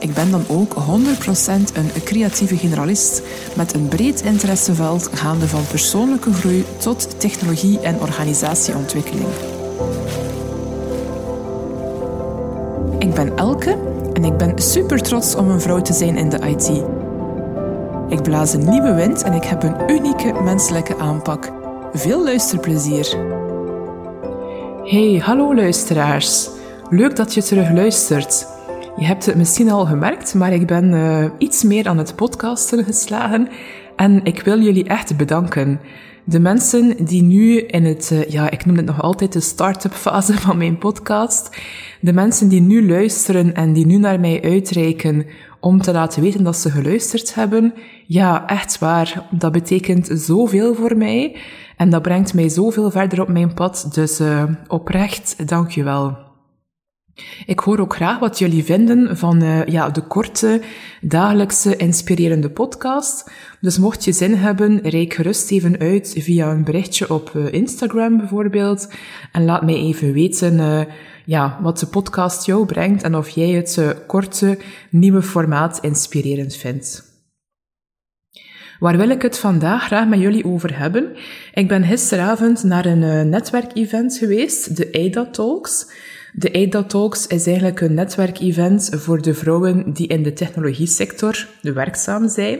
Ik ben dan ook 100% een creatieve generalist met een breed interesseveld gaande van persoonlijke groei tot technologie en organisatieontwikkeling. Ik ben Elke en ik ben super trots om een vrouw te zijn in de IT. Ik blaas een nieuwe wind en ik heb een unieke menselijke aanpak. Veel luisterplezier. Hey, hallo luisteraars. Leuk dat je terug luistert. Je hebt het misschien al gemerkt, maar ik ben uh, iets meer aan het podcasten geslagen. En ik wil jullie echt bedanken. De mensen die nu in het, uh, ja, ik noem het nog altijd de start-up fase van mijn podcast, de mensen die nu luisteren en die nu naar mij uitreiken om te laten weten dat ze geluisterd hebben, ja, echt waar, dat betekent zoveel voor mij en dat brengt mij zoveel verder op mijn pad, dus uh, oprecht, dank je wel. Ik hoor ook graag wat jullie vinden van uh, ja, de korte, dagelijkse, inspirerende podcast. Dus mocht je zin hebben, reik gerust even uit via een berichtje op uh, Instagram bijvoorbeeld. En laat mij even weten uh, ja, wat de podcast jou brengt en of jij het korte, nieuwe formaat inspirerend vindt. Waar wil ik het vandaag graag met jullie over hebben? Ik ben gisteravond naar een netwerkevent geweest, de AIDA Talks. De AIDA Talks is eigenlijk een netwerkevent voor de vrouwen die in de technologiesector werkzaam zijn.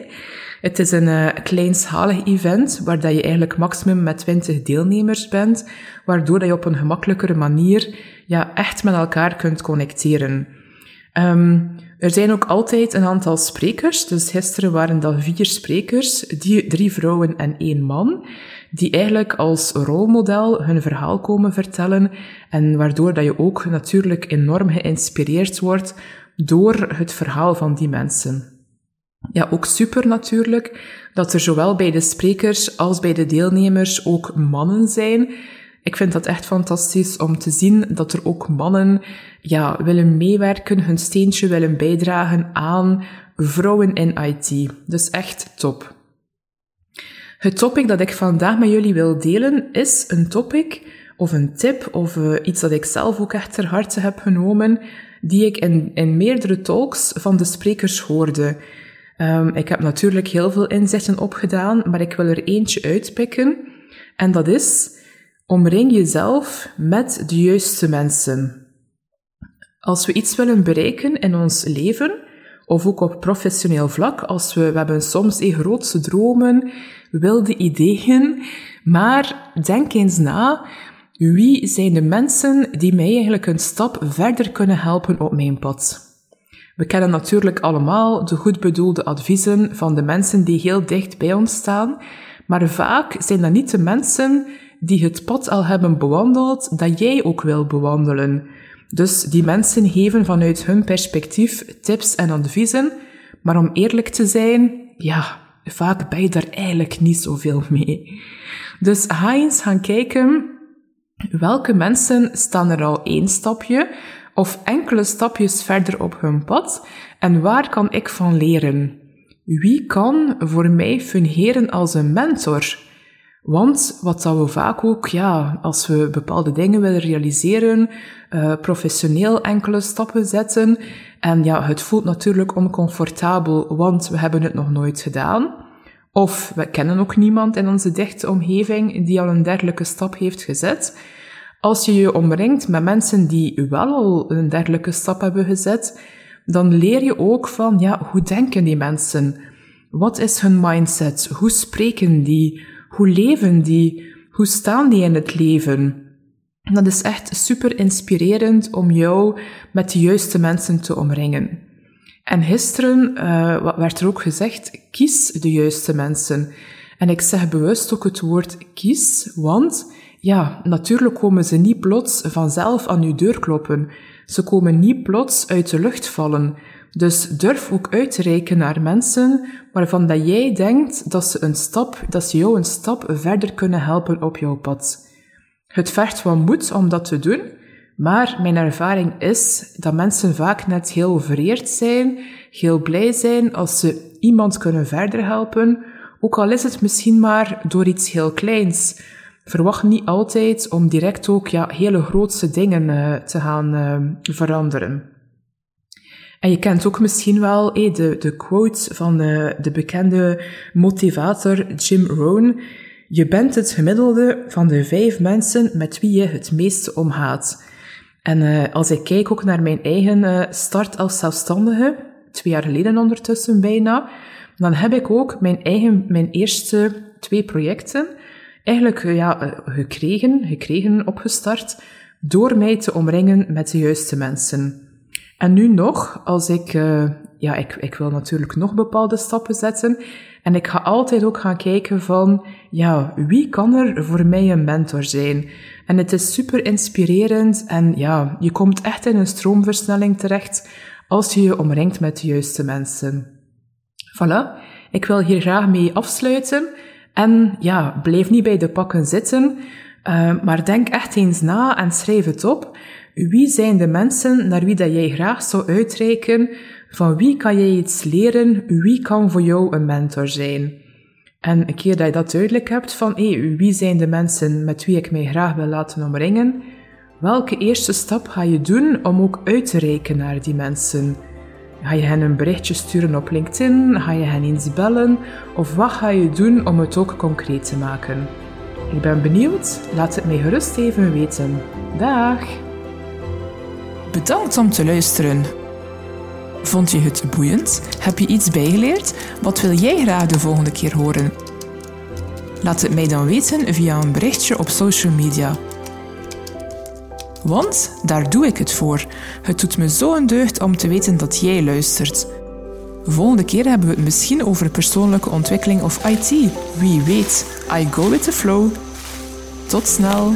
Het is een uh, kleinschalig event waar dat je eigenlijk maximum met 20 deelnemers bent, waardoor dat je op een gemakkelijkere manier ja, echt met elkaar kunt connecteren. Um, er zijn ook altijd een aantal sprekers. Dus gisteren waren dat vier sprekers, drie vrouwen en één man die eigenlijk als rolmodel hun verhaal komen vertellen en waardoor dat je ook natuurlijk enorm geïnspireerd wordt door het verhaal van die mensen. Ja, ook super natuurlijk dat er zowel bij de sprekers als bij de deelnemers ook mannen zijn. Ik vind dat echt fantastisch om te zien dat er ook mannen ja, willen meewerken, hun steentje willen bijdragen aan vrouwen in IT. Dus echt top. Het topic dat ik vandaag met jullie wil delen is een topic of een tip of uh, iets dat ik zelf ook echt ter harte heb genomen, die ik in, in meerdere talks van de sprekers hoorde. Um, ik heb natuurlijk heel veel inzichten opgedaan, maar ik wil er eentje uitpikken. En dat is, omring jezelf met de juiste mensen. Als we iets willen bereiken in ons leven, of ook op professioneel vlak, als we, we hebben soms een grootste dromen, wilde ideeën, maar denk eens na, wie zijn de mensen die mij eigenlijk een stap verder kunnen helpen op mijn pad? We kennen natuurlijk allemaal de goed bedoelde adviezen van de mensen die heel dicht bij ons staan, maar vaak zijn dat niet de mensen die het pad al hebben bewandeld dat jij ook wil bewandelen. Dus die mensen geven vanuit hun perspectief tips en adviezen, maar om eerlijk te zijn, ja, vaak ben je daar eigenlijk niet zoveel mee. Dus ga eens gaan kijken welke mensen staan er al één stapje of enkele stapjes verder op hun pad en waar kan ik van leren? Wie kan voor mij fungeren als een mentor? Want wat dat we vaak ook, ja, als we bepaalde dingen willen realiseren, uh, professioneel enkele stappen zetten. En ja, het voelt natuurlijk oncomfortabel, want we hebben het nog nooit gedaan. Of we kennen ook niemand in onze dichte omgeving die al een dergelijke stap heeft gezet. Als je je omringt met mensen die wel al een dergelijke stap hebben gezet, dan leer je ook van, ja, hoe denken die mensen? Wat is hun mindset? Hoe spreken die? Hoe leven die? Hoe staan die in het leven? Dat is echt super inspirerend om jou met de juiste mensen te omringen. En gisteren uh, werd er ook gezegd, kies de juiste mensen. En ik zeg bewust ook het woord kies, want ja, natuurlijk komen ze niet plots vanzelf aan uw deur kloppen. Ze komen niet plots uit de lucht vallen. Dus durf ook uit te reiken naar mensen waarvan dat jij denkt dat ze, een stap, dat ze jou een stap verder kunnen helpen op jouw pad. Het vergt wat moed om dat te doen, maar mijn ervaring is dat mensen vaak net heel vereerd zijn, heel blij zijn als ze iemand kunnen verder helpen, ook al is het misschien maar door iets heel kleins. Verwacht niet altijd om direct ook ja, hele grootste dingen uh, te gaan uh, veranderen. En je kent ook misschien wel eh, de, de quote van de, de bekende motivator Jim Rohn. Je bent het gemiddelde van de vijf mensen met wie je het meeste omgaat. En uh, als ik kijk ook naar mijn eigen uh, start als zelfstandige, twee jaar geleden ondertussen bijna, dan heb ik ook mijn eigen, mijn eerste twee projecten eigenlijk uh, ja, gekregen, gekregen, opgestart, door mij te omringen met de juiste mensen. En nu nog, als ik, uh, ja, ik, ik wil natuurlijk nog bepaalde stappen zetten. En ik ga altijd ook gaan kijken van, ja, wie kan er voor mij een mentor zijn? En het is super inspirerend en ja, je komt echt in een stroomversnelling terecht als je je omringt met de juiste mensen. Voilà, ik wil hier graag mee afsluiten. En ja, blijf niet bij de pakken zitten, uh, maar denk echt eens na en schrijf het op. Wie zijn de mensen naar wie dat jij graag zou uitreiken? Van wie kan jij iets leren? Wie kan voor jou een mentor zijn? En een keer dat je dat duidelijk hebt van hey, wie zijn de mensen met wie ik mij graag wil laten omringen, welke eerste stap ga je doen om ook uit te reiken naar die mensen? Ga je hen een berichtje sturen op LinkedIn? Ga je hen eens bellen? Of wat ga je doen om het ook concreet te maken? Ik ben benieuwd, laat het mij gerust even weten. Dag! Bedankt om te luisteren. Vond je het boeiend? Heb je iets bijgeleerd? Wat wil jij graag de volgende keer horen? Laat het mij dan weten via een berichtje op social media. Want daar doe ik het voor. Het doet me zo een deugd om te weten dat jij luistert. Volgende keer hebben we het misschien over persoonlijke ontwikkeling of IT. Wie weet, I go with the flow. Tot snel!